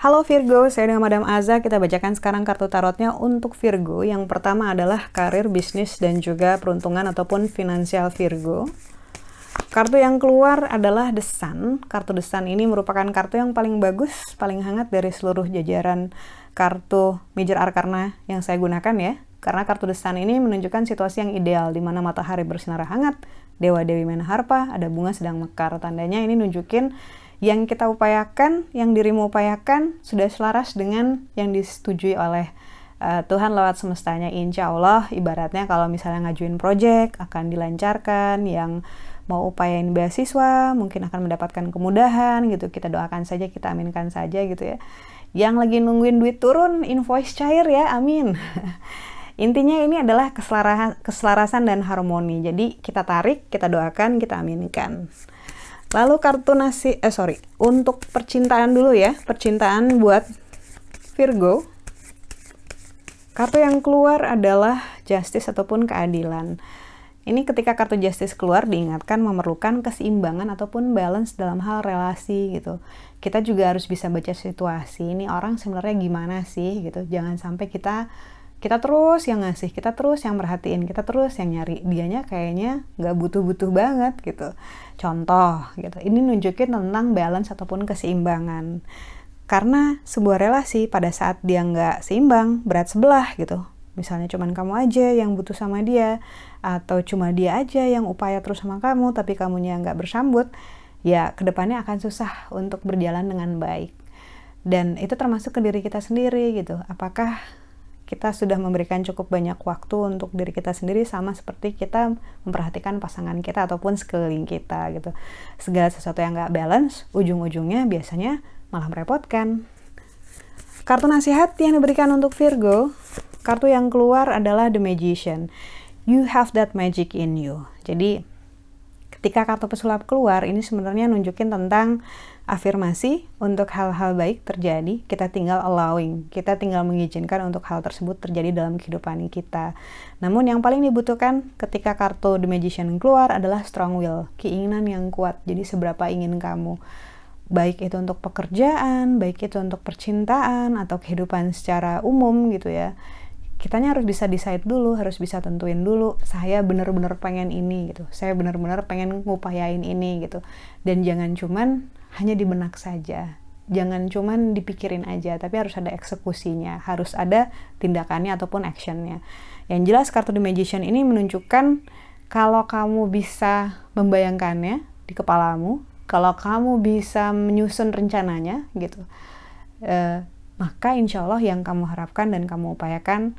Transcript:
Halo Virgo, saya dengan Madam Aza. Kita bacakan sekarang kartu tarotnya untuk Virgo. Yang pertama adalah karir, bisnis, dan juga peruntungan ataupun finansial Virgo. Kartu yang keluar adalah The Sun. Kartu The Sun ini merupakan kartu yang paling bagus, paling hangat dari seluruh jajaran kartu Major Arcana yang saya gunakan ya. Karena kartu Sun ini menunjukkan situasi yang ideal, di mana matahari bersinar hangat, Dewa Dewi Harpa, ada bunga sedang mekar. Tandanya ini nunjukin yang kita upayakan, yang dirimu upayakan sudah selaras dengan yang disetujui oleh uh, Tuhan lewat semestanya. Insya Allah, ibaratnya kalau misalnya ngajuin project akan dilancarkan, yang mau upayain beasiswa mungkin akan mendapatkan kemudahan gitu. Kita doakan saja, kita aminkan saja gitu ya. Yang lagi nungguin duit turun, invoice cair ya, amin. Intinya ini adalah keselarasan, keselarasan dan harmoni. Jadi kita tarik, kita doakan, kita aminkan. Lalu kartu nasi, eh sorry, untuk percintaan dulu ya, percintaan buat Virgo. Kartu yang keluar adalah justice ataupun keadilan. Ini ketika kartu justice keluar diingatkan memerlukan keseimbangan ataupun balance dalam hal relasi gitu. Kita juga harus bisa baca situasi. Ini orang sebenarnya gimana sih gitu. Jangan sampai kita kita terus yang ngasih, kita terus yang merhatiin, kita terus yang nyari. Dianya kayaknya nggak butuh-butuh banget gitu. Contoh gitu, ini nunjukin tentang balance ataupun keseimbangan. Karena sebuah relasi pada saat dia nggak seimbang, berat sebelah gitu. Misalnya cuman kamu aja yang butuh sama dia, atau cuma dia aja yang upaya terus sama kamu, tapi kamunya nggak bersambut, ya ke depannya akan susah untuk berjalan dengan baik. Dan itu termasuk ke diri kita sendiri gitu. Apakah kita sudah memberikan cukup banyak waktu untuk diri kita sendiri sama seperti kita memperhatikan pasangan kita ataupun sekeliling kita gitu. Segala sesuatu yang nggak balance, ujung-ujungnya biasanya malah merepotkan. Kartu nasihat yang diberikan untuk Virgo, kartu yang keluar adalah The Magician. You have that magic in you. Jadi ketika kartu pesulap keluar, ini sebenarnya nunjukin tentang afirmasi untuk hal-hal baik terjadi, kita tinggal allowing, kita tinggal mengizinkan untuk hal tersebut terjadi dalam kehidupan kita. Namun yang paling dibutuhkan ketika kartu The Magician keluar adalah strong will, keinginan yang kuat. Jadi seberapa ingin kamu baik itu untuk pekerjaan, baik itu untuk percintaan atau kehidupan secara umum gitu ya. Kitanya harus bisa decide dulu, harus bisa tentuin dulu, saya bener-bener pengen ini gitu. Saya bener-bener pengen ngupayain ini gitu. Dan jangan cuman hanya di benak saja. Jangan cuman dipikirin aja, tapi harus ada eksekusinya, harus ada tindakannya ataupun actionnya. Yang jelas kartu The Magician ini menunjukkan kalau kamu bisa membayangkannya di kepalamu, kalau kamu bisa menyusun rencananya gitu, eh, maka insya Allah yang kamu harapkan dan kamu upayakan